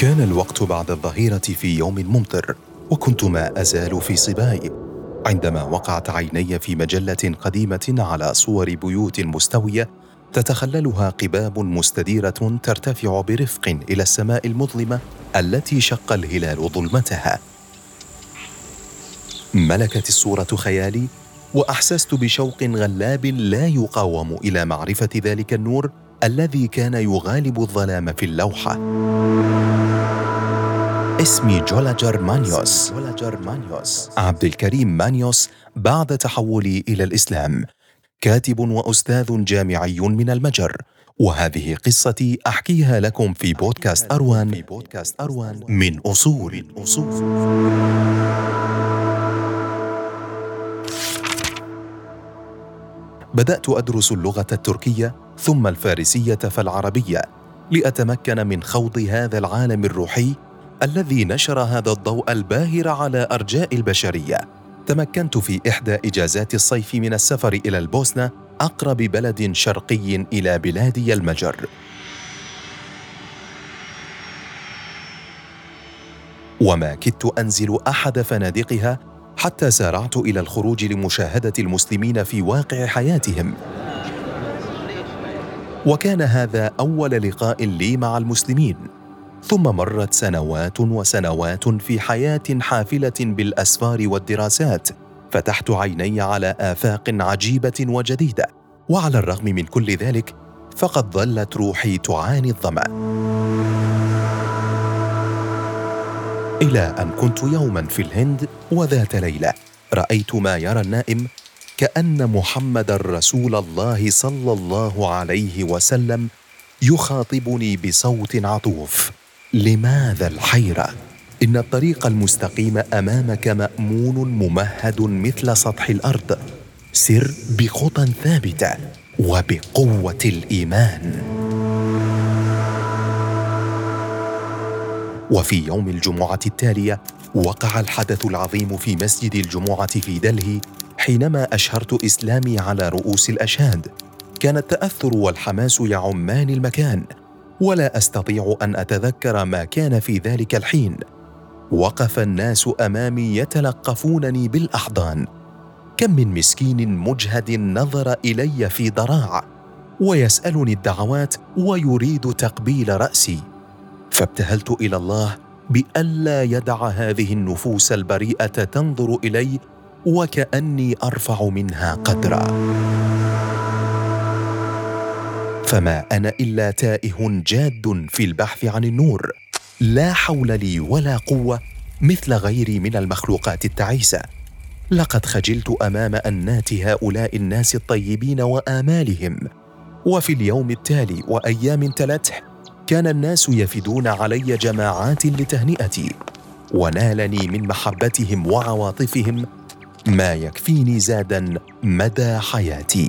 كان الوقت بعد الظهيرة في يوم ممطر وكنت ما أزال في صباي عندما وقعت عيني في مجلة قديمة على صور بيوت مستوية تتخللها قباب مستديرة ترتفع برفق إلى السماء المظلمة التي شق الهلال ظلمتها. ملكت الصورة خيالي وأحسست بشوق غلاب لا يقاوم إلى معرفة ذلك النور الذي كان يغالب الظلام في اللوحة. اسمي جولاجر مانيوس. عبد الكريم مانيوس بعد تحولي إلى الإسلام. كاتب وأستاذ جامعي من المجر. وهذه قصتي أحكيها لكم في بودكاست أروان. من أصول. بدأت أدرس اللغة التركية ثم الفارسية فالعربية لأتمكن من خوض هذا العالم الروحي الذي نشر هذا الضوء الباهر على أرجاء البشرية. تمكنت في إحدى إجازات الصيف من السفر إلى البوسنة أقرب بلد شرقي إلى بلادي المجر. وما كدت أنزل أحد فنادقها حتى سارعت إلى الخروج لمشاهدة المسلمين في واقع حياتهم. وكان هذا أول لقاء لي مع المسلمين. ثم مرت سنوات وسنوات في حياة حافلة بالأسفار والدراسات فتحت عيني على آفاق عجيبة وجديدة وعلى الرغم من كل ذلك فقد ظلت روحي تعاني الظمأ. إلى أن كنت يوما في الهند وذات ليلة رأيت ما يرى النائم كأن محمد رسول الله صلى الله عليه وسلم يخاطبني بصوت عطوف. لماذا الحيرة؟ إن الطريق المستقيم أمامك مأمون ممهد مثل سطح الأرض. سر بخطى ثابتة وبقوة الإيمان. وفي يوم الجمعة التالية وقع الحدث العظيم في مسجد الجمعة في دلهي حينما أشهرت إسلامي على رؤوس الأشهاد. كان التأثر والحماس يعمان المكان. ولا أستطيع أن أتذكر ما كان في ذلك الحين. وقف الناس أمامي يتلقفونني بالأحضان. كم من مسكين مجهد نظر إلي في ضراع ويسألني الدعوات ويريد تقبيل رأسي. فابتهلت إلى الله بألا يدع هذه النفوس البريئة تنظر إلي وكأني أرفع منها قدرا. فما أنا إلا تائه جاد في البحث عن النور. لا حول لي ولا قوة مثل غيري من المخلوقات التعيسة. لقد خجلت أمام انات هؤلاء الناس الطيبين وآمالهم. وفي اليوم التالي وأيام تلته كان الناس يفدون علي جماعات لتهنئتي. ونالني من محبتهم وعواطفهم ما يكفيني زادا مدى حياتي.